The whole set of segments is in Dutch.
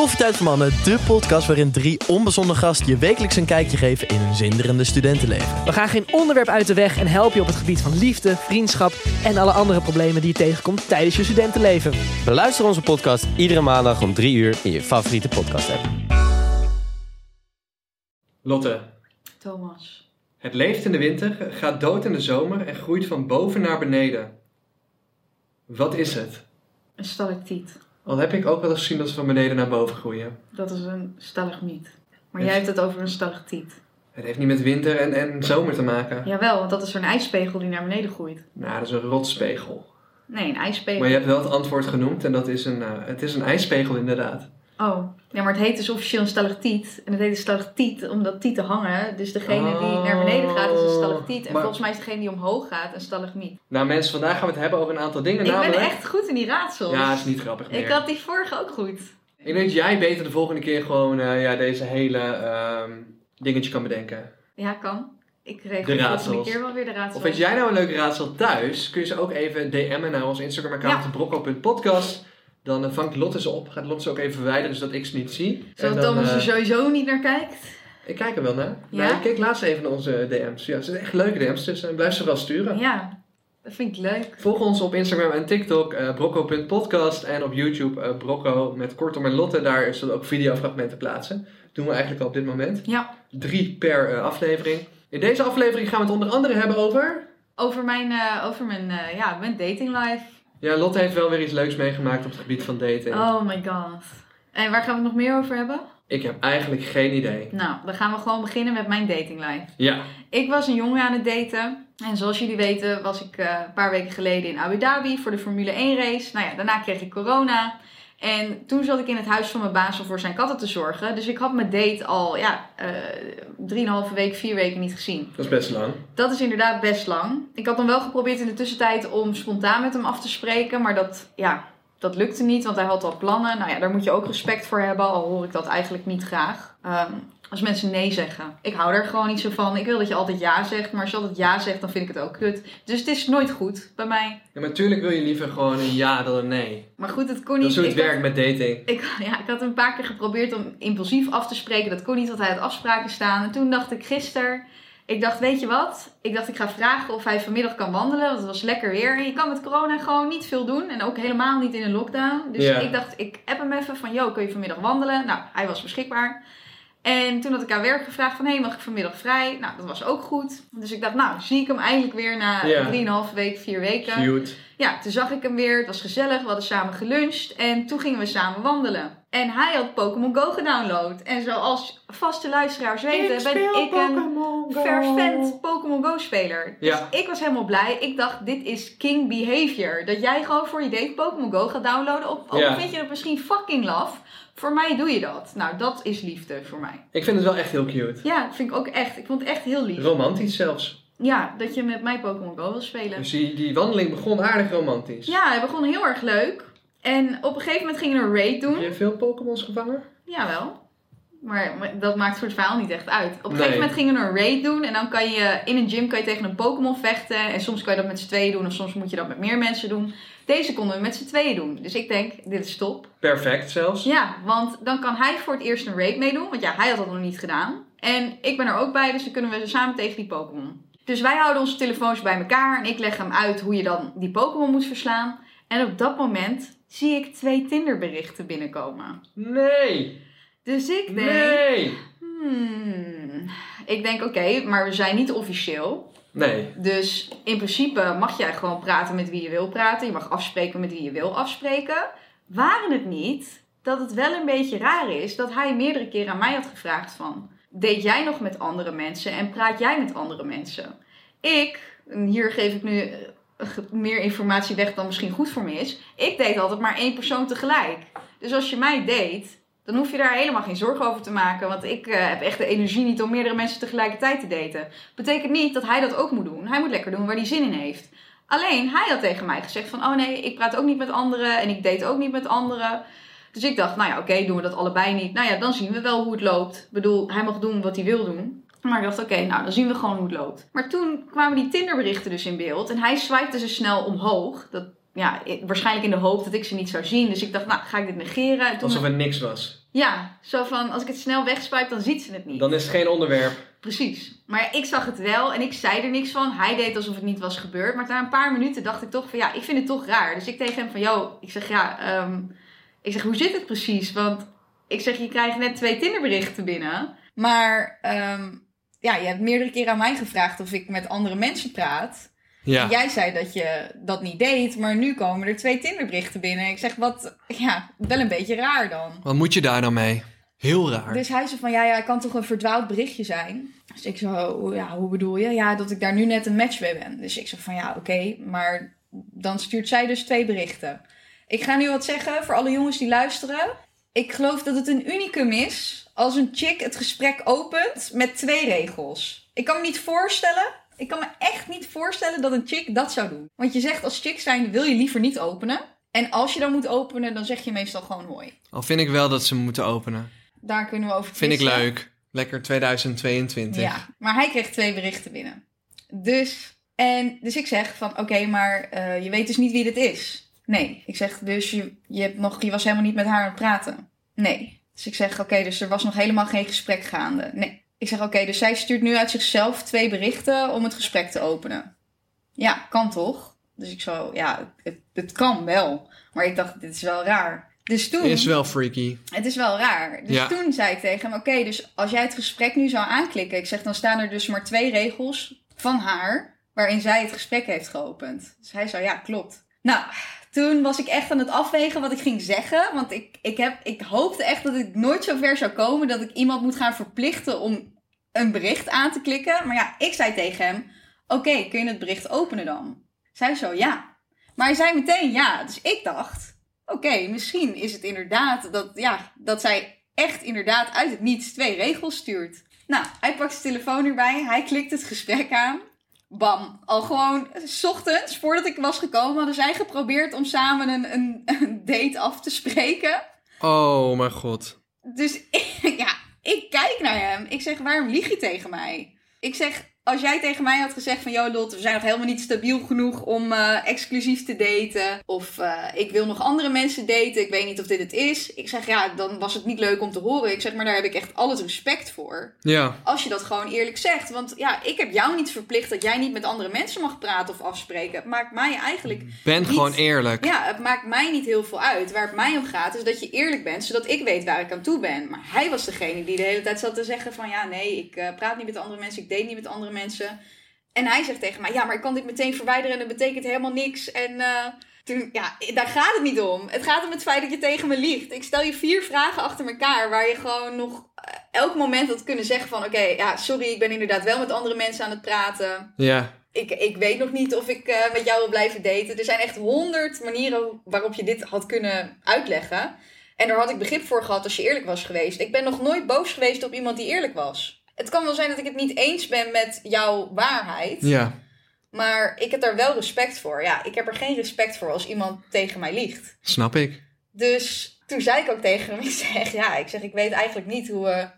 Koffietijd voor Mannen, de podcast waarin drie onbezonnen gasten je wekelijks een kijkje geven in hun zinderende studentenleven. We gaan geen onderwerp uit de weg en helpen je op het gebied van liefde, vriendschap en alle andere problemen die je tegenkomt tijdens je studentenleven. Beluister onze podcast iedere maandag om 3 uur in je favoriete podcast app. Lotte, Thomas. het leeft in de winter, gaat dood in de zomer en groeit van boven naar beneden. Wat is het? Een stalactiet. Al heb ik ook wel eens gezien dat ze van beneden naar boven groeien. Dat is een stalagmiet. Maar jij hebt het over een stalactiet. Het heeft niet met winter en, en zomer te maken. Jawel, want dat is zo'n ijspegel die naar beneden groeit. Nou, dat is een rotspegel. Nee, een ijspegel. Maar je hebt wel het antwoord genoemd en dat is een, eh, het is een ijspegel inderdaad. Oh, ja, maar het heet dus officieel een stalactiet. En het heet een stalactiet omdat tieten hangen. Dus degene die naar beneden gaat is een stalactiet. En Maar- volgens mij is degene die omhoog gaat een stalagmiet. Nou mensen, vandaag gaan we het hebben over een aantal dingen. Ik ben echt goed in die raadsels. Ja, is niet grappig meer. Ik had die vorige ook goed. Ik denk dat jij beter de volgende keer gewoon eh, ja, deze hele ehm, dingetje kan bedenken. Ja, kan. Ik regel De de volgende raadsels. keer wel weer de raadsels. Of weet jij nou een leuk raadsel thuis? Kun je ze ook even DM'en naar ons Instagram-account, Ja. brocco.podcast. Dan eh, vangt Lotte ze op. Gaat Lotte ze ook even verwijderen, zodat ik ze niet zie. Zodat Thomas er eh, sowieso niet naar kijkt. Ik kijk er wel naar. Ja? Ik keek laatst even naar onze DM's. Ja, het zijn echt leuke DM's, dus eh, blijf ze wel sturen. Ja, dat vind ik leuk. Volg ons op Instagram en TikTok, eh brocco.podcast. En op YouTube, eh brocco met Kortom en Lotte. Daar zullen ook videofragmenten plaatsen. doen we eigenlijk al op dit moment. Ja. Drie per eh, aflevering. In deze aflevering gaan we het onder andere hebben over... Over mijn, eh, over mijn, eh, ja, mijn dating life. Ja, Lotte heeft wel weer iets leuks meegemaakt op het gebied van dating. Oh my god. En waar gaan we het nog meer over hebben? Ik heb eigenlijk geen idee. Nou, dan gaan we gewoon beginnen met mijn dating life. Ja, Ik was een jongen aan het daten. En zoals jullie weten was ik eh, een paar weken geleden in Abu Dhabi voor de Formule 1 race. Nou ja, daarna kreeg ik corona. En toen zat ik in het huis van mijn baas om voor zijn katten te zorgen. Dus ik had mijn date al, ja, eh, drieënhalve week, vier weken niet gezien. dat is best lang. Dat is inderdaad best lang. Ik had dan wel geprobeerd in de tussentijd om spontaan met hem af te spreken. Maar dat, ja, dat lukte niet, want hij had al plannen. Nou ja, daar moet je ook respect voor hebben, al hoor ik dat eigenlijk niet graag. Ehm, als mensen nee zeggen. Ik hou er gewoon niet zo van. Ik wil dat je altijd ja zegt, maar als je altijd ja zegt, dan vind ik het ook kut. Dus het is nooit goed bij mij. Ja, maar natuurlijk wil je liever gewoon een ja dan een nee. Maar goed, het kon Dat niet. is hoe het Ik had- werkt met dating. ik, ja, ik had een paar keer geprobeerd om impulsief af te spreken. Dat kon niet, want hij had afspraken staan. En toen dacht ik gisteren, ik dacht, weet je wat? Ik dacht, ik ga vragen of hij vanmiddag kan wandelen. Want het was lekker weer. En je kan met corona gewoon niet veel doen. En ook helemaal niet in een lockdown. Dus ik dacht, ik app hem even van, yo, kun je vanmiddag wandelen? Nou, hij was beschikbaar. En toen had ik aan werk gevraagd van, hé, mag ik vanmiddag vrij? Nou, dat was ook goed. Dus ik dacht, nou, zie ik hem eindelijk weer na Ja. 3,5 week, 4 weken. Cute. Ja, toen zag ik hem weer. Het was gezellig. We hadden samen geluncht. En toen gingen we samen wandelen. En hij had Pokémon Go gedownload. En zoals vaste luisteraars weten, ben ik een fervent Pokémon Go speler. Dus Ja. ik was helemaal blij. Ik dacht, dit is king behavior. Dat jij gewoon voor je date Pokémon Go gaat downloaden. Of, ook Ja. al vind je het misschien fucking laf. Voor mij doe je dat. Nou, dat is liefde voor mij. Ik vind het wel echt heel cute. Ja, dat vind ik ook echt. Ik vond het echt heel lief. Romantisch zelfs. Ja, dat je met mij Pokémon Go wil spelen. Dus die, die wandeling begon aardig romantisch. Ja, hij begon heel erg leuk. En op een gegeven moment gingen we een raid doen. Heb je veel Pokémons gevangen? Jawel. Maar, maar dat maakt voor het verhaal niet echt uit. Op een Nee. gegeven moment gingen we een raid doen. En dan kan je in een gym kan je tegen een Pokémon vechten. En soms kan je dat met z'n tweeën doen. Of soms moet je dat met meer mensen doen. Deze konden we met z'n tweeën doen. Dus ik denk, dit is top. Perfect zelfs. Ja, want dan kan hij voor het eerst een raid meedoen. Want ja, hij had dat nog niet gedaan. En ik ben er ook bij. Dus dan kunnen we samen tegen die Pokémon. Dus wij houden onze telefoons bij elkaar. En ik leg hem uit hoe je dan die Pokémon moet verslaan. En op dat moment zie ik twee Tinderberichten binnenkomen. Nee! Dus ik denk... Nee! Hmm. Ik denk, oké, maar we zijn niet officieel. Nee. Dus in principe mag jij gewoon praten met wie je wil praten. Je mag afspreken met wie je wil afspreken. Waren het niet dat het wel een beetje raar is dat hij meerdere keren aan mij had gevraagd van... Deed jij nog met andere mensen en praat jij met andere mensen? Ik, en hier geef ik nu eh, meer informatie weg dan misschien goed voor me is. Ik deed altijd maar één persoon tegelijk. Dus als je mij date, dan hoef je daar helemaal geen zorgen over te maken. Want ik eh, heb echt de energie niet om meerdere mensen tegelijkertijd te daten. Betekent niet dat hij dat ook moet doen. Hij moet lekker doen waar hij zin in heeft. Alleen, hij had tegen mij gezegd van... Oh nee, ik praat ook niet met anderen en ik date ook niet met anderen. Dus ik dacht, nou ja, oké, doen we dat allebei niet. Nou ja, dan zien we wel hoe het loopt. Ik bedoel, hij mag doen wat hij wil doen. Maar ik dacht, oké, nou, dan zien we gewoon hoe het loopt. Maar toen kwamen die Tinderberichten dus in beeld. En hij swipte ze snel omhoog. Dat, ja, waarschijnlijk in de hoop dat ik ze niet zou zien. Dus ik dacht, nou, ga ik dit negeren? Toen Alsof er niks was. Ja, zo van als ik het snel wegswipe, dan ziet ze het niet. Dan is het geen onderwerp. Precies. Maar ik zag het wel en ik zei er niks van. Hij deed alsof het niet was gebeurd. Maar na een paar minuten dacht ik toch van ja, ik vind het toch raar. Dus ik tegen hem van, yo, ik zeg ja, ehm, ik zeg hoe zit het precies? Want ik zeg, je krijgt net twee Tinderberichten binnen. Maar ehm, ja, je hebt meerdere keren aan mij gevraagd of ik met andere mensen praat. Ja. Jij zei dat je dat niet deed, maar nu komen er twee Tinderberichten binnen. Ik zeg, wat, ja, wel een beetje raar dan. Wat moet je daar dan mee? Heel raar. Dus hij zei van, ja, ja, het kan toch een verdwaald berichtje zijn? Dus ik zo, ja, hoe bedoel je? Ja, dat ik daar nu net een match mee ben. Dus ik zeg van, ja, oké, maar dan stuurt zij dus twee berichten. Ik ga nu wat zeggen voor alle jongens die luisteren. Ik geloof dat het een unicum is als een chick het gesprek opent met twee regels. Ik kan me niet voorstellen, ik kan me echt niet voorstellen dat een chick dat zou doen. Want je zegt als chick zijn wil je liever niet openen. En als je dan moet openen, dan zeg je meestal gewoon hoi. Al vind ik wel dat ze moeten openen. Daar kunnen we over Vind ik twisten. leuk. Lekker 2022. Ja, maar hij kreeg twee berichten binnen. Dus, en, dus ik zeg van, oké, maar eh, je weet dus niet wie dit is. Nee. Ik zeg, dus je, je, hebt nog, je was helemaal niet met haar aan het praten. Nee. Dus ik zeg, oké, dus er was nog helemaal geen gesprek gaande. Nee. Ik zeg, oké, dus zij stuurt nu uit zichzelf twee berichten om het gesprek te openen. Ja, kan toch? Dus ik zo, ja, het, het kan wel. Maar ik dacht, dit is wel raar. Dus toen... Is wel freaky. Het is wel raar. Dus Ja. toen zei ik tegen hem: Oké, dus als jij het gesprek nu zou aanklikken, ik zeg dan staan er dus maar twee regels van haar waarin zij het gesprek heeft geopend. Dus hij zei: Ja, klopt. Nou, toen was ik echt aan het afwegen wat ik ging zeggen. Want ik, ik, heb, ik hoopte echt dat ik nooit zo ver zou komen dat ik iemand moet gaan verplichten om een bericht aan te klikken. Maar ja, ik zei tegen hem: Oké, kun je het bericht openen dan? Zij zo ja. Maar hij zei meteen ja. Dus ik dacht: Oké, misschien is het inderdaad dat, ja, dat zij echt inderdaad uit het niets twee regels stuurt. Nou, hij pakt zijn telefoon erbij, hij klikt het gesprek aan. Bam, al gewoon s ochtends, voordat ik was gekomen, hadden zij geprobeerd om samen een, een, een date af te spreken. Oh mijn god. Dus ja, ik kijk naar hem. Ik zeg, waarom lieg je tegen mij? Ik zeg, als jij tegen mij had gezegd van... Yo Lot, we zijn nog helemaal niet stabiel genoeg om eh, exclusief te daten. Of eh, ik wil nog andere mensen daten. Ik weet niet of dit het is. Ik zeg, ja, dan was het niet leuk om te horen. Ik zeg, maar daar heb ik echt al het respect voor. Ja. Als je dat gewoon eerlijk zegt. Want ja, ik heb jou niet verplicht dat jij niet met andere mensen mag praten of afspreken. Het maakt mij eigenlijk Ben gewoon eerlijk. ja, het maakt mij niet heel veel uit. Waar het mij om gaat is dat je eerlijk bent, zodat ik weet waar ik aan toe ben. Maar hij was degene die de hele tijd zat te zeggen van... ja, nee, ik eh, praat niet met andere mensen, ik date niet met andere mensen. En hij zegt tegen mij, ja, maar ik kan dit meteen verwijderen en dat betekent helemaal niks. En eh, toen, ja, daar gaat het niet om. Het gaat om het feit dat je tegen me liegt. Ik stel je vier vragen achter elkaar waar je gewoon nog eh, elk moment had kunnen zeggen van... oké, ja, sorry, ik ben inderdaad wel met andere mensen aan het praten Ja. ik, ik weet nog niet of ik eh, met jou wil blijven daten. Er zijn echt honderd manieren waarop je dit had kunnen uitleggen. En daar had ik begrip voor gehad als je eerlijk was geweest. Ik ben nog nooit boos geweest op iemand die eerlijk was. Het kan wel zijn dat ik het niet eens ben met jouw waarheid. Ja. Maar ik heb daar wel respect voor. Ja, ik heb er geen respect voor als iemand tegen mij liegt. Snap ik. Dus toen zei ik ook tegen hem, ik zeg, ja, ik zeg, ik weet eigenlijk niet hoe we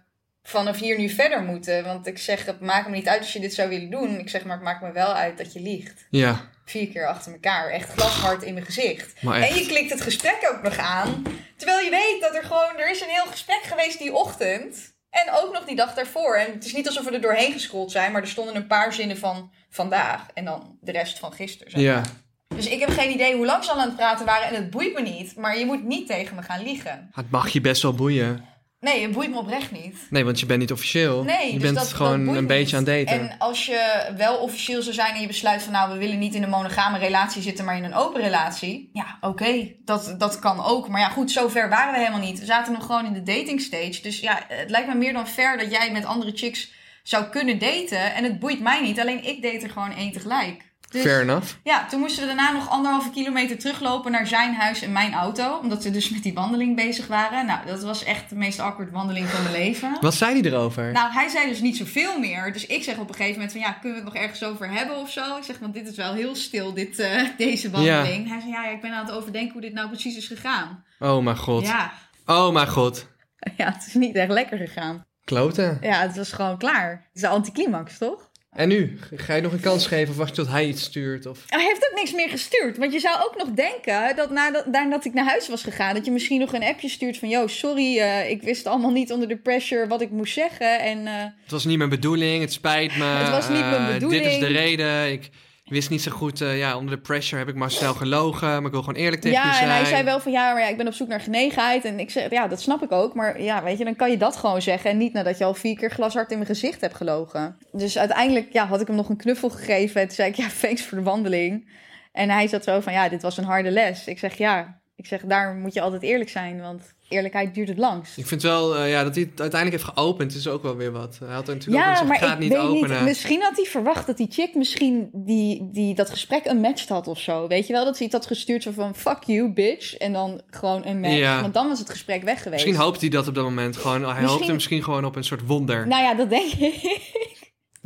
vanaf hier nu verder moeten. Want ik zeg, het maakt me niet uit als je dit zou willen doen. Ik zeg, maar het maakt me wel uit dat je liegt. Ja. Vier keer achter elkaar, echt glashard in mijn gezicht. Maar En je klikt het gesprek ook nog aan. Terwijl je weet dat er gewoon, er is een heel gesprek geweest die ochtend. En ook nog die dag daarvoor. En het is niet alsof we er doorheen gescrolld zijn, maar er stonden een paar zinnen van vandaag. En dan de rest van gisteren. Ja. dus ik heb geen idee hoe lang ze al aan het praten waren en het boeit me niet. Maar je moet niet tegen me gaan liegen. Het mag je best wel boeien. Nee, het boeit me oprecht niet. Nee, want je bent niet officieel. Nee, je dus bent dat, gewoon dat een beetje aan het daten. En als je wel officieel zou zijn en je besluit van nou, we willen niet in een monogame relatie zitten, maar in een open relatie. Ja, oké, dat, dat kan ook. Maar ja, goed, zover waren we helemaal niet. We zaten nog gewoon in de dating stage. Dus ja, het lijkt me meer dan fair dat jij met andere chicks zou kunnen daten. En het boeit mij niet, alleen ik date er gewoon één tegelijk. Dus, Fair enough. ja, toen moesten we daarna nog anderhalve kilometer teruglopen naar zijn huis en mijn auto. Omdat we dus met die wandeling bezig waren. Nou, dat was echt de meest awkward wandeling van mijn leven. Wat zei hij erover? Nou, hij zei dus niet zoveel meer. Dus ik zeg op een gegeven moment van ja, kunnen we het nog ergens over hebben of zo? Ik zeg, want dit is wel heel stil, dit, eh, deze wandeling. Hij zei, ja, ja, ik ben aan het overdenken hoe dit nou precies is gegaan. Oh mijn god. Ja. Oh mijn god. ja, het is niet echt lekker gegaan. Kloten. Ja, het was gewoon klaar. Het is een anticlimax, toch? En nu? Ga je nog een kans geven of wacht je tot hij iets stuurt? Of... Hij heeft ook niks meer gestuurd. Want je zou ook nog denken dat nadat, nadat ik naar huis was gegaan, dat je misschien nog een appje stuurt van: Yo, sorry, eh, ik wist allemaal niet onder de pressure wat ik moest zeggen. En eh, Het was niet mijn bedoeling, het spijt me. Het was niet mijn eh, bedoeling. Dit is de reden. Ik wist niet zo goed, eh, ja, onder de pressure heb ik maar snel gelogen. Maar ik wil gewoon eerlijk tegen je ja, zijn. en hij zei wel van ja, maar ja, ik ben op zoek naar genegenheid. En ik zeg, ja, dat snap ik ook. Maar ja, weet je, dan kan je dat gewoon zeggen. En niet nadat je al vier keer glashard in mijn gezicht hebt gelogen. Dus uiteindelijk ja, had ik hem nog een knuffel gegeven. En toen zei ik, ja, thanks voor de wandeling. En hij zat zo van, ja, dit was een harde les. Ik zeg, ja, ik zeg, daar moet je altijd eerlijk zijn. Want eerlijkheid duurt het langst. Ik vind wel eh, ja, dat hij het uiteindelijk heeft geopend. is ook wel weer wat. Hij had er natuurlijk ook Ja, gezegd, maar ga ik het niet weet openen. niet. Misschien had hij verwacht dat die chick misschien die, die dat gesprek een match had of zo. Weet je wel, dat ze iets had gestuurd van fuck you, bitch. En dan gewoon een match. Ja. Want dan was het gesprek weg geweest. Misschien hoopt hij dat op dat moment gewoon. Hij Misschien- hoopte misschien gewoon op een soort wonder. Nou ja, dat denk ik.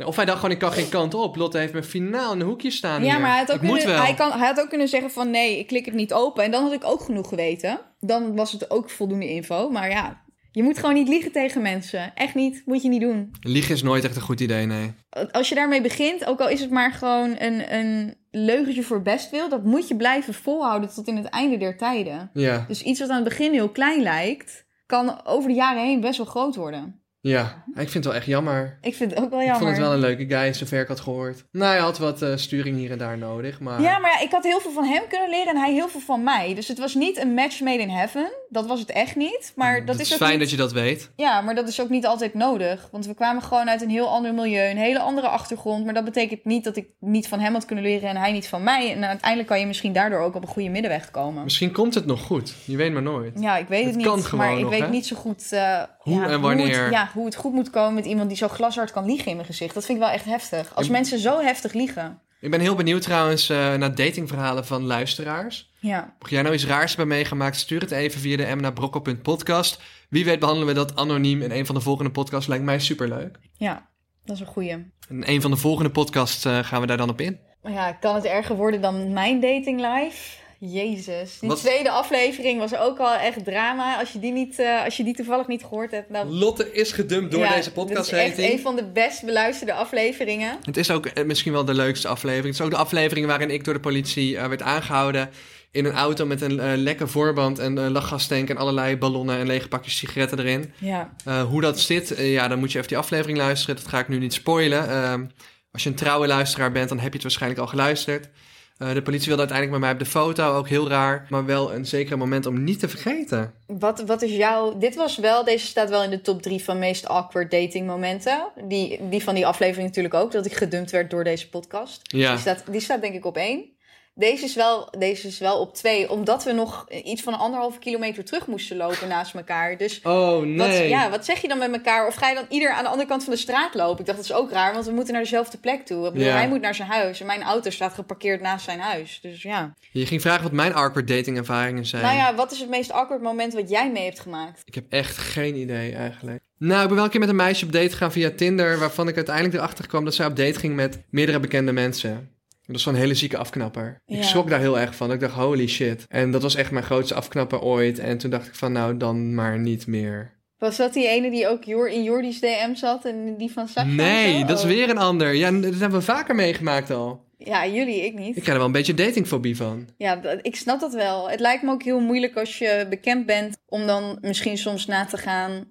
Of hij dacht gewoon, ik kan geen kant op. Lotte heeft me finaal in een hoekje staan Ja, hier. maar hij had, ook ik kunnen, wel. hij, kan, hij had ook kunnen zeggen van nee, ik klik het niet open. En dan had ik ook genoeg geweten. Dan was het ook voldoende info. Maar ja, je moet gewoon niet liegen tegen mensen. Echt niet, moet je niet doen. Liegen is nooit echt een goed idee, nee. Als je daarmee begint, ook al is het maar gewoon een, een leugentje voor bestwil... dat moet je blijven volhouden tot in het einde der tijden. Ja, Dus iets wat aan het begin heel klein lijkt... kan over de jaren heen best wel groot worden. Ja. Ik vind het wel echt jammer. Ik vind het ook wel Ik jammer. vond het wel een leuke guy, zover ik had gehoord. Nou, hij had wat eh, sturing hier en daar nodig, maar... Ja, maar ja, ik had heel veel van hem kunnen leren en hij heel veel van mij. Dus het was niet een match made in heaven. Dat was het echt niet. Maar dat, dat is fijn niet... dat je dat weet. Ja, maar dat is ook niet altijd nodig. Want we kwamen gewoon uit een heel ander milieu, een hele andere achtergrond. Maar dat betekent niet dat ik niet van hem had kunnen leren en hij niet van mij. En uiteindelijk kan je misschien daardoor ook op een goede middenweg komen. Misschien komt het nog goed. Je weet maar nooit. Ja, ik weet het, Het niet. kan gewoon maar ik weet hè? niet zo goed eh, Hoe ja, en wanneer. het, ja, hoe het goed moet komen met iemand die zo glashard kan liegen in mijn gezicht. Dat vind ik wel echt heftig. Als mensen zo heftig liegen. Ik ben heel benieuwd trouwens eh, naar datingverhalen van luisteraars. Ja. Mocht jij nou iets raars hebben meegemaakt, stuur het even via de m naar. Wie weet behandelen we dat anoniem in een van de volgende podcasts. Lijkt mij superleuk. ja, dat is een goeie. In een van de volgende podcasts eh, gaan we daar dan op in. Maar Ja, kan het erger worden dan mijn dating life? Jezus. Die Wat- tweede aflevering was ook al echt drama. Als je die, niet, eh, als je die toevallig niet gehoord hebt, dan... Lotte is gedumpt door Ja, deze podcast, Dit is echt een van de best beluisterde afleveringen. Het is ook eh, misschien wel de leukste aflevering. Het is ook de aflevering waarin ik door de politie eh, werd aangehouden. In een auto met een eh, lekker voorband en een lachgastank en allerlei ballonnen en lege pakjes sigaretten erin. Ja. Hoe dat zit, ja, dan moet je even die aflevering luisteren. Dat ga ik nu niet spoilen. Ehm, als je een trouwe luisteraar bent, dan heb je het waarschijnlijk al geluisterd. Eh, de politie wilde uiteindelijk met mij op de foto, ook heel raar. Maar wel een zeker moment om niet te vergeten. Wat, wat is jouw... Dit was wel... Deze staat wel in de top drie van meest awkward dating momenten. Die, die van die aflevering natuurlijk ook. Dat ik gedumpt werd door deze podcast. Ja, Die, staat, die staat denk ik op één. Deze is, wel, deze is wel op twee. Omdat we nog iets van anderhalve kilometer terug moesten lopen naast elkaar. Dus Oh Wat, nee. ja, wat zeg je dan met elkaar? Of ga je dan ieder aan de andere kant van de straat lopen? Ik dacht, dat is ook raar, want we moeten naar dezelfde plek toe. Ik bedoel, Ja. hij moet naar zijn huis en mijn auto staat geparkeerd naast zijn huis. Dus ja. Je ging vragen wat mijn awkward dating ervaringen zijn. Nou ja, wat is het meest awkward moment wat jij mee hebt gemaakt? Ik heb echt geen idee eigenlijk. Nou, ik ben wel een keer met een meisje op date gegaan via Tinder... waarvan ik uiteindelijk erachter kwam dat zij op date ging met meerdere bekende mensen. Dat was zo'n hele zieke afknapper. Ik schrok daar heel erg van. Ik dacht, holy shit. En dat was echt mijn grootste afknapper ooit. En toen dacht ik van, nou, dan maar niet meer. Was dat die ene die ook in Jordi's DM zat en die van Sasha? Nee, dat is weer een ander. Ja, dat hebben we vaker meegemaakt al. Ja, jullie, ik niet. Ik krijg er wel een beetje datingfobie van. Ja, ik snap dat wel. Het lijkt me ook heel moeilijk als je bekend bent om dan misschien soms na te gaan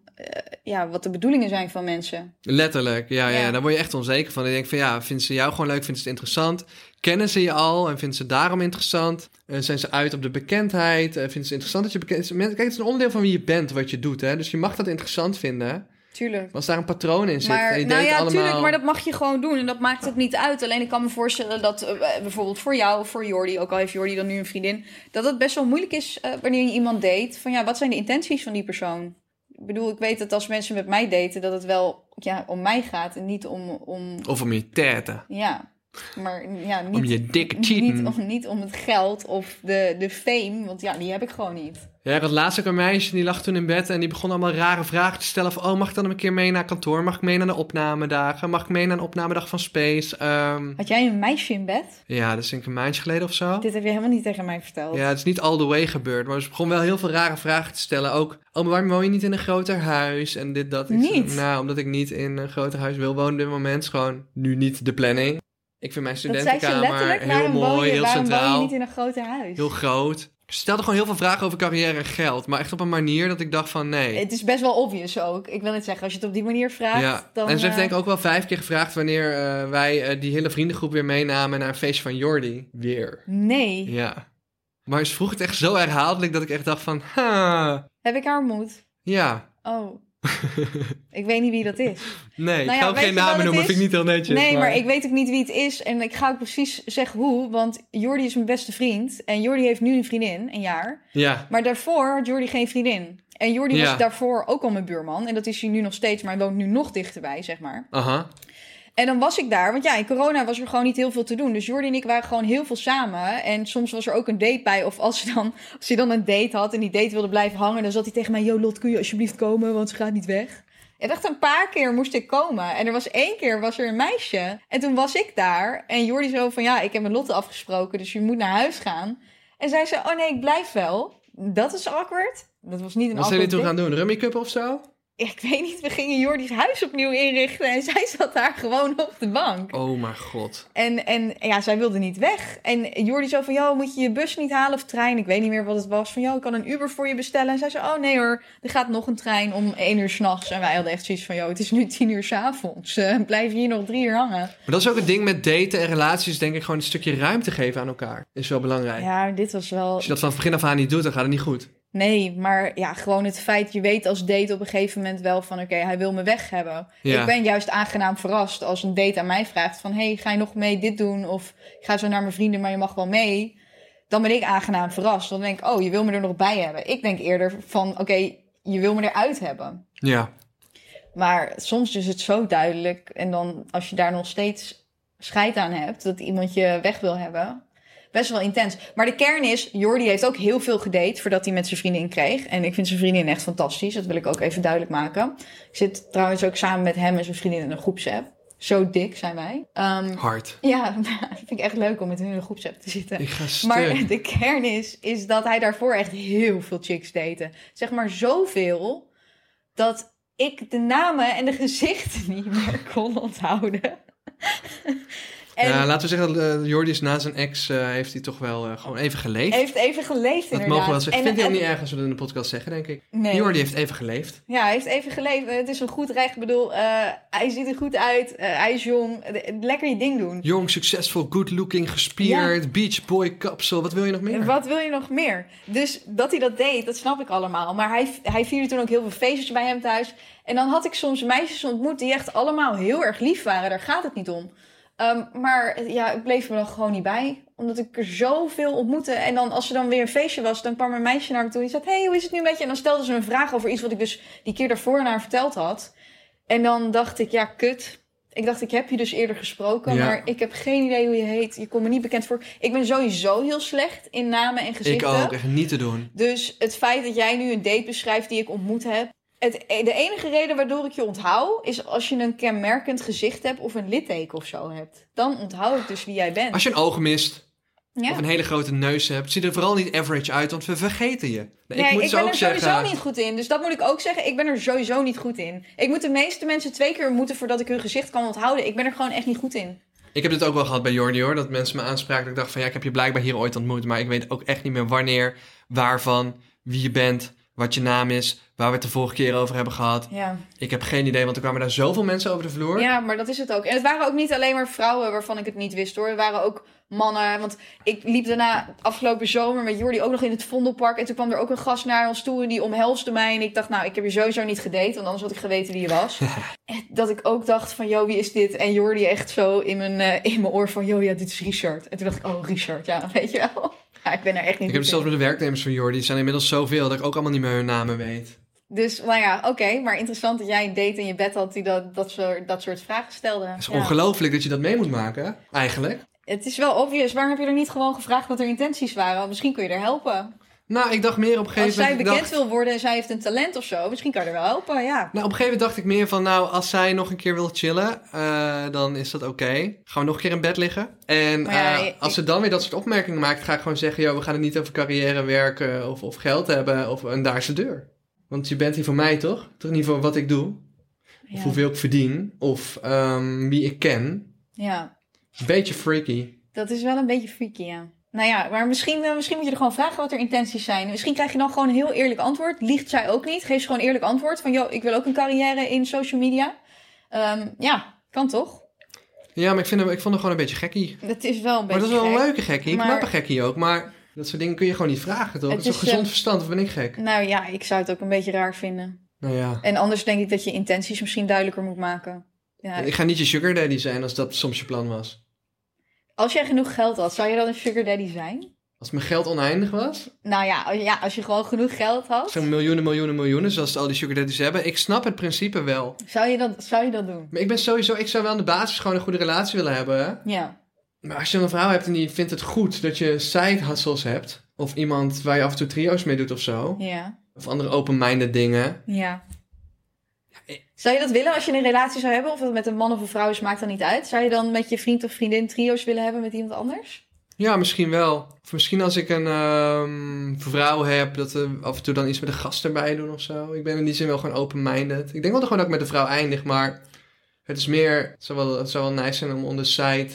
ja, wat de bedoelingen zijn van mensen. Letterlijk, ja, ja. Ja. daar word je echt onzeker van. Ik denk van, ja, vinden ze jou gewoon leuk? Vinden ze het interessant? Kennen ze je al en vinden ze daarom interessant? Eh, zijn ze uit op de bekendheid? Eh, vinden ze het interessant dat je bekend is? Kijk, het is een onderdeel van wie je bent, wat je doet, hè. Dus je mag dat interessant vinden. Tuurlijk. Als daar een patroon in zit Maar, en je nou denkt ja, allemaal... tuurlijk, maar dat mag je gewoon doen. En dat maakt ook niet uit. Alleen ik kan me voorstellen dat eh, bijvoorbeeld voor jou of voor Jordi, ook al heeft Jordi dan nu een vriendin, dat het best wel moeilijk is eh, wanneer je iemand date. Van ja, wat zijn de intenties van die persoon? Ik bedoel, ik weet dat als mensen met mij daten, dat het wel ja, om mij gaat en niet om, om Of om je teten. ja. Maar ja, niet, Om je dikke cheaten. niet, om, niet om het geld of de, de fame, want ja, die heb ik gewoon niet. Ja, ik had laatst ook een meisje, die lag toen in bed en die begon allemaal rare vragen te stellen van... Oh, mag ik dan een keer mee naar kantoor? Mag ik mee naar de opnamedagen? Mag ik mee naar een opnamedag van Space? Ehm, Had jij een meisje in bed? ja, dat is denk ik een maandje geleden of zo. Dit heb je helemaal niet tegen mij verteld. Ja, het is niet all the way gebeurd, maar ze begon wel heel veel rare vragen te stellen. Ook, oh, maar waarom woon je niet in een groter huis? En dit, dat. Ik zei, Niet? nou, omdat ik niet in een groter huis wil wonen op dit moment. Is gewoon nu niet de planning. Ik vind mijn studentenkamer heel mooi, heel waarom woon je centraal, niet in een groter huis? heel groot. Ze stelde gewoon heel veel vragen over carrière en geld. Maar echt op een manier dat ik dacht van nee. Het is best wel obvious ook. Ik wil het zeggen, als je het op die manier vraagt, Ja, dan... en ze heeft eh, denk ik ook wel vijf keer gevraagd wanneer eh, wij eh, die hele vriendengroep weer meenamen naar een feestje van Jordi. Weer. Nee. Ja. Maar ze vroeg het echt zo herhaaldelijk dat ik echt dacht van, ha, Heb ik haar ontmoet? ja. Oh. Ik weet niet wie dat is. Nee, ik Nou ja, ga ook weet geen namen noemen, vind ik niet heel netjes. Nee, maar ik weet ook niet wie het is. En ik ga ook precies zeggen hoe. Want Jordi is mijn beste vriend. En Jordi heeft nu een vriendin, een jaar. Ja, Maar daarvoor had Jordi geen vriendin. En Jordi Ja. was daarvoor ook al mijn buurman. En dat is hij nu nog steeds, maar hij woont nu nog dichterbij, zeg maar. aha. En dan was ik daar, want ja, in corona was er gewoon niet heel veel te doen. Dus Jordi en ik waren gewoon heel veel samen. En soms was er ook een date bij. Of als hij dan, als hij dan een date had en die date wilde blijven hangen... dan zat hij tegen mij, yo Lot, kun je alsjeblieft komen, want ze gaat niet weg. En echt een paar keer moest ik komen. En er was één keer was er een meisje. En toen was ik daar. En Jordi zo van, ja, ik heb met Lotte afgesproken, dus je moet naar huis gaan. En zij zei, oh nee, ik blijf wel. Dat is awkward. Dat was niet een Wat zijn jullie toen gaan doen? Rummy Cup of zo? Ik weet niet, we gingen Jordi's huis opnieuw inrichten. En zij zat daar gewoon op de bank. Oh mijn god. En, en ja, zij wilde niet weg. En Jordi zo van, joh, moet je je bus niet halen of trein? Ik weet niet meer wat het was. Van, joh, ik kan een Uber voor je bestellen. En zij zei, oh nee hoor, er gaat nog een trein om één uur s'nachts. En wij hadden echt zoiets van, joh, het is nu tien uur s'avonds. Uh, blijf hier nog drie uur hangen. Maar dat is ook het ding met daten en relaties, denk ik, gewoon een stukje ruimte geven aan elkaar. Is wel belangrijk. Ja, dit was wel... Als je dat van het begin af aan niet doet, dan gaat het niet goed. Nee, maar ja, gewoon het feit, je weet als date op een gegeven moment wel van, oké, hij wil me weg hebben. Ja. Ik ben juist aangenaam verrast als een date aan mij vraagt van, hey, ga je nog mee dit doen? Of ik ga zo naar mijn vrienden, maar je mag wel mee. Dan ben ik aangenaam verrast. Dan denk ik, oh, je wil me er nog bij hebben. Ik denk eerder van, oké, je wil me eruit hebben. Ja. Maar soms is het zo duidelijk. En dan als je daar nog steeds scheid aan hebt, dat iemand je weg wil hebben. Best wel intens. Maar de kern is, Jordi heeft ook heel veel gedate voordat hij met zijn vriendin kreeg. En ik vind zijn vriendin echt fantastisch. Dat wil ik ook even duidelijk maken. Ik zit trouwens ook samen met hem en zijn vriendin in een groepsapp. Zo dik zijn wij. Ehm, Hard. ja, dat vind ik echt leuk om met hun in een groepsapp te zitten. Ik ga stuk. Maar de kern is, is dat hij daarvoor echt heel veel chicks date. Zeg maar zoveel dat ik de namen en de gezichten niet meer kon onthouden. En Ja, laten we zeggen dat uh, Jordi is na zijn ex eh, heeft hij toch wel eh, gewoon even geleefd. heeft even geleefd dat inderdaad. mogen we wel zeggen. En- vind het ook niet erg als we dat in de podcast zeggen, denk ik. Nee. Jordi heeft even geleefd. Ja, hij heeft even geleefd. Het is een goed recht. Ik bedoel, eh, hij ziet er goed uit. eh, hij is jong. Eh, Lekker je ding doen. Jong, succesvol, good looking, gespierd, beach boy kapsel. Wat wil je nog meer? Wat wil je nog meer? Dus dat hij dat deed, dat snap ik allemaal. Maar hij, hij vierde toen ook heel veel feestjes bij hem thuis. En dan had ik soms meisjes ontmoet die echt allemaal heel erg lief waren. Daar gaat het niet om. Ehm, maar ja, ik bleef me dan gewoon niet bij. Omdat ik er zoveel ontmoette. En dan als er dan weer een feestje was, dan kwam een meisje naar me toe. En die zei, hey, hoe is het nu met je? En dan stelde ze me een vraag over iets wat ik dus die keer daarvoor aan haar verteld had. En dan dacht ik, ja, kut. Ik dacht, ik heb je dus eerder gesproken, Ja. maar ik heb geen idee hoe je heet. Je komt me niet bekend voor. Ik ben sowieso heel slecht in namen en ik gezichten. ook, echt niet te doen. Dus het feit dat jij nu een date beschrijft die ik ontmoet heb. Het, de enige reden waardoor ik je onthoud, is als je een kenmerkend gezicht hebt of een litteken of zo hebt. Dan onthoud ik dus wie jij bent. Als je een oog mist ja? of een hele grote neus hebt, ziet er vooral niet average uit, want we vergeten je. Nee, Nee, ik moet ik ben ook er sowieso zeggen. niet goed in. Dus dat moet ik ook zeggen. Ik ben er sowieso niet goed in. Ik moet de meeste mensen twee keer moeten voordat ik hun gezicht kan onthouden. Ik ben er gewoon echt niet goed in. Ik heb dit ook wel gehad bij Jordi hoor, dat mensen me aanspraken. Dat ik dacht van ja, ik heb je blijkbaar hier ooit ontmoet, maar ik weet ook echt niet meer wanneer, waarvan, wie je bent, wat je naam is, waar we het de vorige keer over hebben gehad. Ja. Ik heb geen idee, want er kwamen daar zoveel mensen over de vloer. ja, maar dat is het ook. En het waren ook niet alleen maar vrouwen waarvan ik het niet wist hoor. Het waren ook mannen. Want ik liep daarna afgelopen zomer met Jordi ook nog in het Vondelpark. En toen kwam er ook een gast naar ons toe en die omhelsde mij. En ik dacht, nou, ik heb je sowieso niet gedate, want anders had ik geweten wie je was. En dat ik ook dacht van, yo, wie is dit? En Jordi echt zo in mijn, eh, in mijn oor van, yo, ja, dit is Richard. En toen dacht ik, oh, Richard, ja, weet je wel. Ja, ik ben er echt niet Ik heb zelfs met de werknemers van Jordi, die zijn inmiddels zoveel dat ik ook allemaal niet meer hun namen weet. Dus, nou ja, oké. maar interessant dat jij een date in je bed had die dat, dat, soort, dat soort vragen stelde. Het is Ja. ongelooflijk dat je dat mee moet maken, eigenlijk. Het is wel obvious. Waarom heb je er niet gewoon gevraagd wat er intenties waren? Misschien kun je er helpen. Nou, ik dacht meer op een gegeven Als zij moment... bekend dacht- wil worden en zij heeft een talent of zo, misschien kan je er wel helpen, ja. Nou, op een gegeven moment dacht ik meer van, nou, als zij nog een keer wil chillen, eh, dan is dat oké. Gaan we nog een keer in bed liggen? En ja, eh, als ze dan weer dat soort opmerkingen maakt, ga ik gewoon zeggen, joh, we gaan het niet over carrière, werken of, of geld hebben, of, en daar is de deur. Want je bent hier voor mij, toch? Toch niet voor wat ik doe, of hoeveel ik verdien, of ehm, wie ik ken. ja, Beetje freaky. dat is wel een beetje freaky, ja. Nou ja, maar misschien, eh, misschien moet je er gewoon vragen wat er intenties zijn. Misschien krijg je dan gewoon een heel eerlijk antwoord. Liegt zij ook niet. Geef ze gewoon eerlijk antwoord. Van, joh, ik wil ook een carrière in social media. Ehm, ja, kan toch? Ja, maar ik, vind hem, ik vond hem gewoon een beetje gekkie. Dat is wel een Maar beetje dat is wel een gek. leuke gekkie, een Maar- knappe gekkie ook. Maar dat soort dingen kun je gewoon niet vragen, toch? Het is is, gezond eh, verstand, of ben ik gek? Nou ja, ik zou het ook een beetje raar vinden. Nou ja. En anders denk ik dat je intenties misschien duidelijker moet maken. Ja, Ik ga niet je sugar daddy zijn als dat soms je plan was. Als jij genoeg geld had, zou je dan een sugar daddy zijn? Als mijn geld oneindig was, Nou ja, als- ja als je gewoon genoeg geld had, zo'n miljoenen, miljoenen, miljoenen, zoals al die sugar daddies hebben. Ik snap het principe wel. zou je dat, zou je dat doen? Maar ik ben sowieso, ik zou wel aan de basis gewoon een goede relatie willen hebben. Hè? Ja. Maar als je een vrouw hebt en die vindt het goed dat je side hustles hebt, of iemand waar je af en toe trio's mee doet of zo, Ja. of andere open-minded dingen. Ja. Zou je dat willen als je een relatie zou hebben? Of dat met een man of een vrouw is, maakt dan niet uit. Zou je dan met je vriend of vriendin trio's willen hebben met iemand anders? Ja, misschien wel. Of misschien als ik een ehm, vrouw heb, dat we af en toe dan iets met een gast erbij doen of zo. Ik ben in die zin wel gewoon open-minded. Ik denk wel gewoon dat ik met een vrouw eindig, maar het is meer, het zou wel, zou wel nice zijn om on the.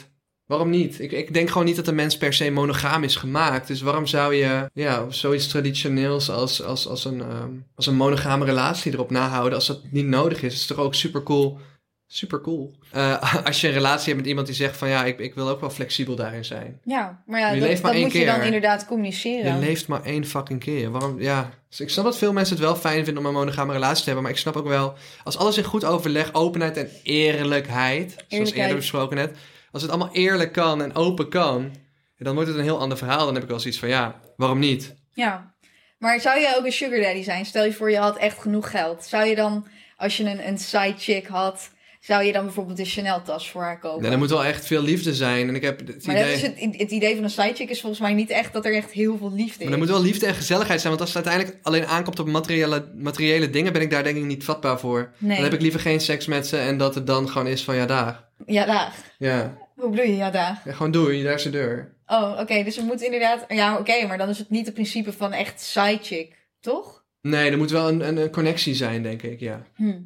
Waarom niet? Ik, ik denk gewoon niet dat een mens per se monogaam is gemaakt. Dus waarom zou je ja, zoiets traditioneels als, als, als, een, ehm, als een monogame relatie erop nahouden als dat niet nodig is? Het is toch ook super cool. Super cool. Eh, als je een relatie hebt met iemand die zegt van ja, ik, ik wil ook wel flexibel daarin zijn. Ja, maar ja, Je dat, leeft maar dat één moet je dan inderdaad communiceren. Je leeft maar één fucking keer. Waarom? Ja. Dus ik snap dat veel mensen het wel fijn vinden om een monogame relatie te hebben. Maar ik snap ook wel, als alles in goed overleg, openheid en eerlijkheid, zoals Eerlijkheid. eerder besproken net. Als het allemaal eerlijk kan en open kan, dan wordt het een heel ander verhaal. Dan heb ik wel zoiets van, ja, waarom niet? Ja. Maar zou je ook een sugar daddy zijn? Stel je voor je had echt genoeg geld. Zou je dan, als je een, een side chick had, zou je dan bijvoorbeeld een Chanel tas voor haar kopen? Nee, er moet wel echt veel liefde zijn. En ik heb het maar idee... is het, het idee van een side chick is volgens mij niet echt dat er echt heel veel liefde is. Maar er moet wel liefde en gezelligheid zijn. Want als het uiteindelijk alleen aankomt op materiële, materiële dingen, ben ik daar denk ik niet vatbaar voor. Nee. Dan heb ik liever geen seks met ze en dat het dan gewoon is van ja, daar. Ja, daar. Ja. Hoe bedoel je? Ja, daar. ja gewoon doei, daar is de deur. Oh, oké. dus er moet inderdaad... Ja, oké. maar dan is het niet het principe van echt side chick. Toch? Nee, er moet wel een, een, een connectie zijn, denk ik, ja. Hm.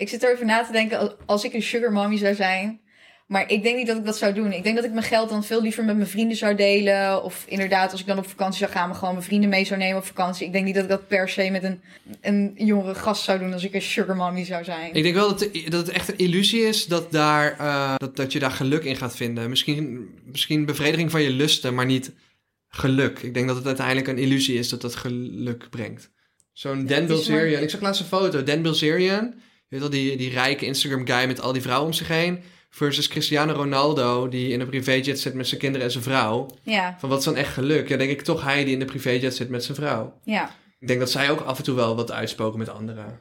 Ik zit er even na te denken als, ik een sugar mommy zou zijn. Maar ik denk niet dat ik dat zou doen. Ik denk dat ik mijn geld dan veel liever met mijn vrienden zou delen. Of inderdaad, als ik dan op vakantie zou gaan, me gewoon mijn vrienden mee zou nemen op vakantie. Ik denk niet dat ik dat per se met een, een jongere gast zou doen als ik een sugar mommy zou zijn. Ik denk wel dat, dat het echt een illusie is dat, daar, eh, dat, dat je daar geluk in gaat vinden. Misschien, misschien bevrediging van je lusten, maar niet geluk. Ik denk dat het uiteindelijk een illusie is dat dat geluk brengt. Zo'n Dan is maar- Bilzerian, ik zag laatst een foto. Dan Bilzerian, weet wel, die, die rijke Instagram guy met al die vrouwen om zich heen. Versus Cristiano Ronaldo, die in een privéjet zit met zijn kinderen en zijn vrouw. Ja, Van wat is dan echt geluk? Ja, denk ik toch hij die in de privéjet zit met zijn vrouw. ja. Ik denk dat zij ook af en toe wel wat uitspoken met anderen.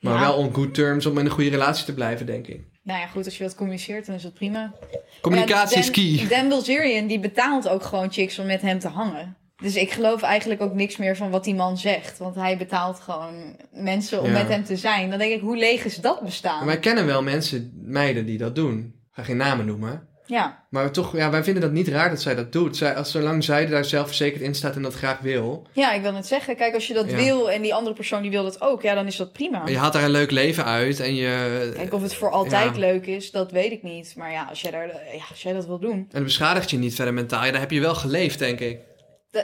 Maar Ja. wel on good terms om in een goede relatie te blijven, denk ik. Nou ja, goed, als je dat communiceert, dan is dat prima. Communicatie Ja, is key. Dan Bilzerian, die betaalt ook gewoon chicks om met hem te hangen. Dus ik geloof eigenlijk ook niks meer van wat die man zegt. Want hij betaalt gewoon mensen om Ja. met hem te zijn. Dan denk ik, hoe leeg is dat bestaan? Maar wij kennen wel mensen, meiden, die dat doen. Ik ga geen namen noemen. Ja, Maar toch, ja, wij vinden dat niet raar dat zij dat doet. Zij, als, zolang zij daar zelfverzekerd in staat en dat graag wil. ja, ik wil net zeggen. Kijk, als je dat Ja. wil en die andere persoon die wil dat ook, ja, dan is dat prima. Je haalt daar een leuk leven uit en je... Kijk, of het voor altijd Ja. leuk is, dat weet ik niet. Maar ja, als jij, daar, ja, als jij dat wil doen. En het beschadigt je niet verder mentaal. Ja, daar heb je wel geleefd, denk ik.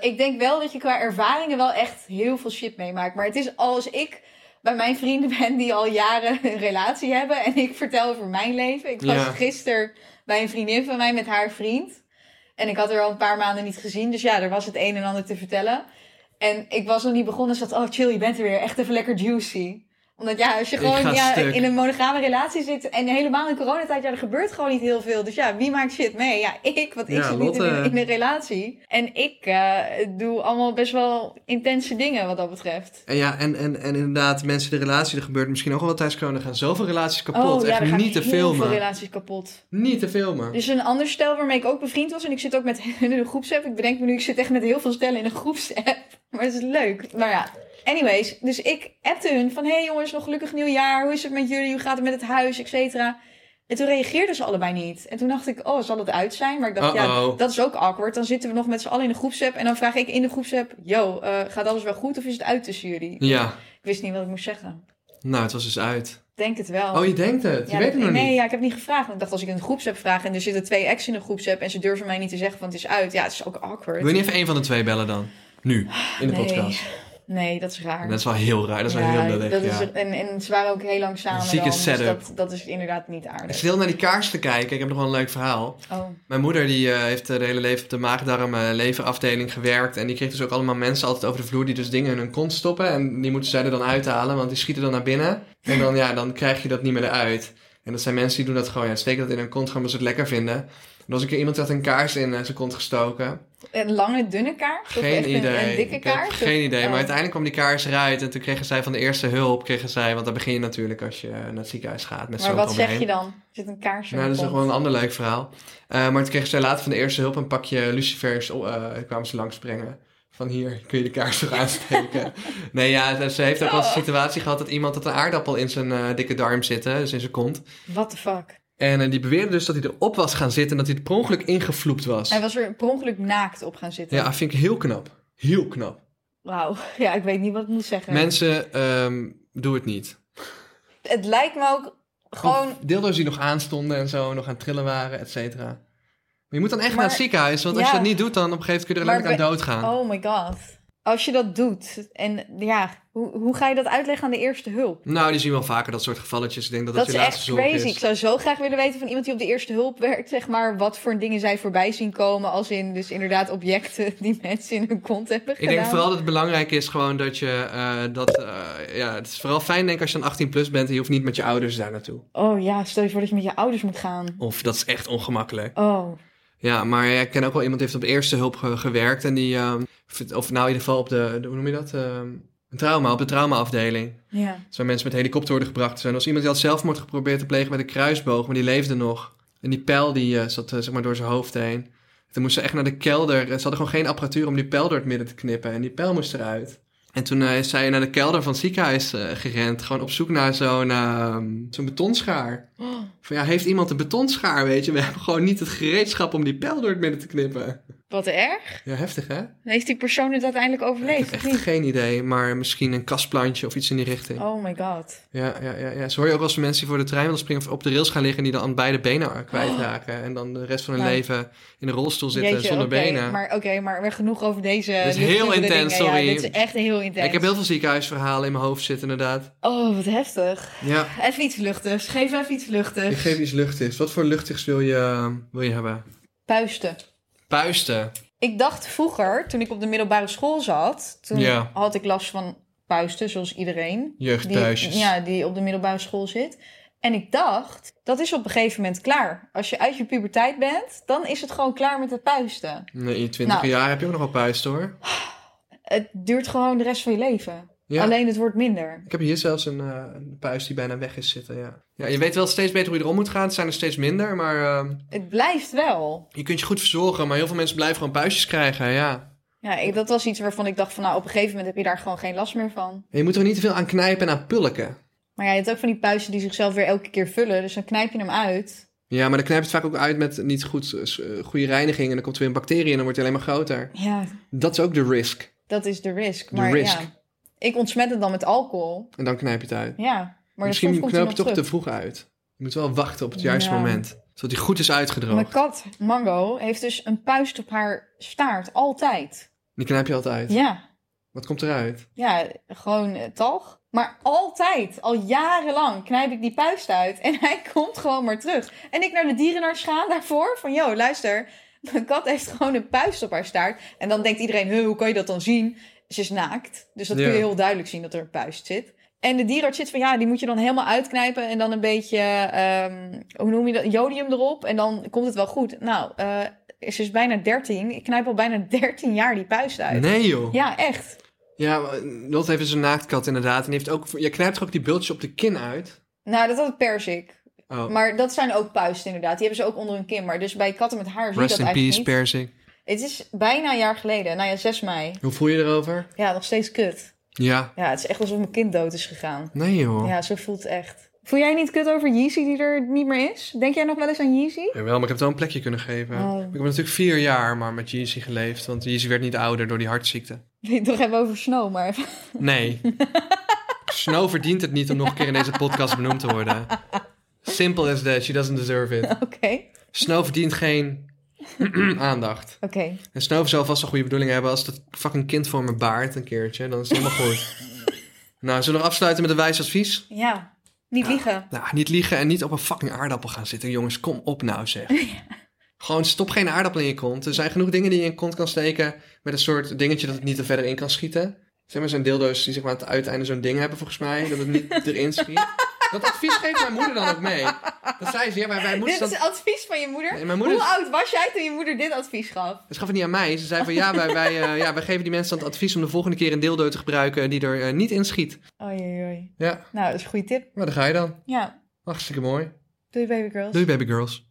Ik denk wel dat je qua ervaringen wel echt heel veel shit meemaakt. Maar het is als ik bij mijn vrienden ben die al jaren een relatie hebben en ik vertel over mijn leven. Ik was Ja. gisteren bij een vriendin van mij met haar vriend. En ik had haar al een paar maanden niet gezien. Dus ja, er was het een en ander te vertellen. En ik was nog niet begonnen. Ze had, oh chill, je bent er weer. Echt even lekker juicy. Omdat ja, als je gewoon ja, stuk. in een monogame relatie zit en helemaal in coronatijd, ja, er gebeurt gewoon niet heel veel. Dus ja, wie maakt shit mee? Ja, ik, want ik Ja, zit niet in, Lotte. een- in een relatie. En ik eh, doe allemaal best wel intense dingen wat dat betreft. En ja, en, en, en inderdaad, mensen in de relatie, er gebeurt misschien ook wel wat tijdens corona, gaan zoveel relaties kapot. oh ja, Echt gaan niet te filmen. veel relaties kapot. Niet te filmen. Is een ander stel waarmee ik ook bevriend was. En ik zit ook met hen in een groepsapp. Ik bedenk me nu, ik zit echt met heel veel stellen in een groepsapp. Maar het is leuk. Maar ja, anyways. Dus ik appte hun van... hey jongens, nog gelukkig nieuwjaar. Hoe is het met jullie? Hoe gaat het met het huis? Et cetera. En toen reageerden ze allebei niet. En toen dacht ik, oh, zal het uit zijn? Maar ik dacht, ja, dat is ook awkward. Dan zitten we nog met z'n allen in de groepsapp. En dan vraag ik in de groepsapp... Yo, eh, gaat alles wel goed of is het uit tussen jullie? Ja, Ik wist niet wat ik moest zeggen. nou, het was dus uit. Denk het wel. Oh, je denkt het. Je Ja, weet dat- het nog nee, niet. ja, ik heb niet gevraagd. Want ik dacht, als ik in een groepsapp vraag en er zitten twee ex in een groepsapp en ze durven mij niet te zeggen, want het is uit. Ja, het is ook awkward. Wil je niet even één van de twee bellen dan? Nu, in de nee. podcast. Nee, dat is raar. Dat is wel heel raar. Dat is wel heel lullig, dat ja. is, en, en ze waren ook heel lang samen Zieke dan, dus dat, dat is inderdaad niet Ik aardig. zit heel naar die kaars te kijken. Ik heb nog wel een leuk verhaal. Oh, Mijn moeder die, eh, heeft de hele leven op de maagdarm eh, leverafdeling gewerkt. En die kreeg dus ook allemaal mensen altijd over de vloer die dus dingen in hun kont stoppen. En die moeten zij er dan uithalen, want die schieten dan naar binnen. En dan, ja, dan krijg je dat niet meer eruit. En dat zijn mensen die doen dat gewoon, ja, steken dat in hun kont gewoon omdat ze het lekker vinden. Er was een keer iemand die had een kaars in eh, zijn kont gestoken. een lange, dunne kaart? Of Geen echt idee. Een, dikke kaart? geen idee. Oh. Maar uiteindelijk kwam die kaars eruit. En toen kregen zij van de eerste hulp, kregen zij, want daar begin je natuurlijk als je naar het ziekenhuis gaat met Maar wat zeg je dan? Zit een kaars in Nou, dat is nog wel een ander leuk verhaal. Eh, maar toen kregen zij later van de eerste hulp een pakje lucifers. Oh, eh, kwamen ze langsbrengen. Van hier kun je de kaars toch aansteken. nee, ja, ze heeft ook wel eens een situatie gehad dat iemand had een aardappel in zijn dikke darm zitten. Dus in zijn kont. What the fuck? En eh, die beweerde dus dat hij erop was gaan zitten en dat hij er per ongeluk ingevloept was. Hij was er per ongeluk naakt op gaan zitten. Ja, vind ik heel knap. Heel knap. Wauw. Ja, ik weet niet wat ik moet zeggen. Mensen, ehm, doe het niet. Het lijkt me ook gewoon... Dildo's die nog aanstonden en zo, nog aan het trillen waren, et cetera. Maar je moet dan echt Maar- naar het ziekenhuis, want als je dat niet doet, dan op een gegeven moment kun je er letterlijk aan doodgaan. Oh my god. Als je dat doet, en ja, hoe, hoe ga je dat uitleggen aan de eerste hulp? Nou, die zien wel vaker dat soort gevalletjes. Ik denk dat Dat, dat, is je echt crazy. is. Ik zou zo graag willen weten van iemand die op de eerste hulp werkt, zeg maar, wat voor dingen zij voorbij zien komen. Als in dus inderdaad objecten die mensen in hun kont hebben Ik gedaan. denk vooral dat het belangrijk is gewoon dat je eh, dat... eh, ja, het is vooral fijn denk ik als je dan 18 plus bent en je hoeft niet met je ouders daar naartoe. Oh ja, stel je voor dat je met je ouders moet gaan. Of dat is echt ongemakkelijk. Oh. Ja, maar ja, ik ken ook wel iemand die heeft op de eerste hulp ge- gewerkt en die... ehm, of nou in ieder geval op de, de- hoe noem je dat? Ehm, een trauma, op de traumaafdeling. Ja. Dus waar mensen met helikopter worden gebracht. Er was iemand die had zelfmoord geprobeerd te plegen met een kruisboog, maar die leefde nog. En die pijl die eh, zat eh, zeg maar door zijn hoofd heen. Toen moest ze echt naar de kelder. Ze hadden gewoon geen apparatuur om die pijl door het midden te knippen. En die pijl moest eruit. En toen eh, is zij naar de kelder van het ziekenhuis eh, gerend. Gewoon op zoek naar zo'n ehm, zo'n betonschaar. Van ja, heeft iemand een betonschaar, weet je? We hebben gewoon niet het gereedschap om die pijl door het midden te knippen. Wat erg. Ja, heftig hè? Heeft die persoon het uiteindelijk overleefd? Echt niet? geen idee, maar misschien een kastplantje of iets in die richting. Oh my god. Ja, ja, ja, ja. Zo hoor je ook wel eens van mensen die voor de trein willen springen of op de rails gaan liggen en die dan aan beide benen kwijtraken. En dan de rest van hun Nou. leven in een rolstoel zitten Jeetje, zonder oké, benen. Maar oké, maar weer genoeg over deze. Dit is heel intens, sorry. Ja, dit is echt heel intens. Ik heb heel veel ziekenhuisverhalen in mijn hoofd zitten, inderdaad. Oh, wat heftig. Ja, Even iets luchtigs. Geef even iets ik luchtigs. geef iets luchtigs. Wat voor luchtigs wil je, wil je hebben? Puisten. Puisten. Ik dacht vroeger, toen ik op de middelbare school zat, toen Ja. had ik last van puisten, zoals iedereen. Die, ja, die op de middelbare school zit. En ik dacht, dat is op een gegeven moment klaar. Als je uit je puberteit bent, dan is het gewoon klaar met het puisten. Nee, in je twintig Nou. jaar heb je ook nog wel puisten hoor. Het duurt gewoon de rest van je leven. Ja. Alleen het wordt minder. Ik heb hier zelfs een, eh, een puist die bijna weg is zitten, ja. Ja, je weet wel steeds beter hoe je erom moet gaan. Het zijn er steeds minder, maar ehm, Het blijft wel. je kunt je goed verzorgen. Maar heel veel mensen blijven gewoon puistjes krijgen, ja. Ja, ik, dat was iets waarvan ik dacht van nou, op een gegeven moment heb je daar gewoon geen last meer van. En je moet er niet te veel aan knijpen en aan pulken. Maar ja, je hebt ook van die puisten die zichzelf weer elke keer vullen. Dus dan knijp je hem uit. Ja, maar dan knijp je het vaak ook uit met niet goed, eh, goede reiniging. En dan komt er weer een bacterie en dan wordt hij alleen maar groter. Ja, Dat is ook de risk. dat is de risk. De risk. ja, ik ontsmet het dan met alcohol. En dan knijp je het uit. Ja, maar Misschien knoop je nog toch te vroeg uit. Je moet wel wachten op het juiste Ja. moment. Zodat hij goed is Mijn uitgedroogd. kat, Mango, heeft dus een puist op haar staart. Altijd. Die knijp je altijd. Ja, Wat komt eruit? ja gewoon talg. Maar altijd, al jarenlang, knijp ik die puist uit. En hij komt gewoon maar terug. En ik naar de dierenarts gaan daarvoor. Van, joh, luister. Mijn kat heeft gewoon een puist op haar staart. En dan denkt iedereen, hoe kan je dat dan zien? Ze is naakt. Dus dat Ja. kun je heel duidelijk zien dat er een puist zit. En de dierenarts zit van ja, die moet je dan helemaal uitknijpen en dan een beetje, ehm, hoe noem je dat, jodium erop en dan komt het wel goed. Nou, eh ze is bijna 13. Ik knijp al bijna 13 jaar die puist uit. Nee joh. Ja, echt. Ja, maar Lot heeft dus een naaktkat inderdaad. En heeft ook, je knijpt toch ook die bultjes op de kin uit? Nou, dat had persik. Oh, Maar dat zijn ook puisten inderdaad. Die hebben ze ook onder hun kin. Maar dus bij katten met haar zie je rest dat in eigenlijk peace, niet. Persik. Het is bijna een jaar geleden. Nou ja, 6 mei. Hoe voel je erover? Ja, nog steeds kut. Ja. Ja, het is echt alsof mijn kind dood is gegaan. Nee joh. Ja, zo voelt het echt. Voel jij niet kut over Yeezy die er niet meer is? Denk jij nog wel eens aan Yeezy? Jawel, maar ik heb het wel een plekje kunnen geven. Oh. Ik heb natuurlijk vier jaar maar met Yeezy geleefd. Want Yeezy werd niet ouder door die hartziekte. Het toch even over Snow, maar even... Nee. Snow verdient het niet om nog een keer in deze podcast benoemd te worden. Simple as that. She doesn't deserve it. Oké, Snow verdient geen aandacht. oké. En Snow zal vast een goede bedoeling hebben als dat fucking kind voor me baart een keertje. Dan is het helemaal goed. nou, zullen we afsluiten met een wijs advies? Ja, niet liegen. Nou, niet liegen en niet op een fucking aardappel gaan zitten. Jongens, kom op nou zeg. Gewoon stop geen aardappel in je kont. Er zijn genoeg dingen die je in je kont kan steken met een soort dingetje dat het niet er verder in kan schieten. Zeg maar zo'n dildo's die zeg maar aan het uiteinde zo'n ding hebben volgens mij, dat het niet erin schiet. Dat advies geeft mijn moeder dan ook mee. Dat zei ze, ja, maar wij moesten Dit dat... is advies van je moeder? Nee, mijn moeder Hoe is- oud was jij toen je moeder dit advies gaf? Ze gaf het niet aan mij. Ze zei van ja, wij, wij, eh, ja, wij geven die mensen dan het advies om de volgende keer een dildo te gebruiken die er eh, niet in schiet. Oei, oei, oei. Ja, Nou, dat is een goede tip. maar daar ga je dan. Ja, Hartstikke mooi. doei baby girls. Doei baby girls.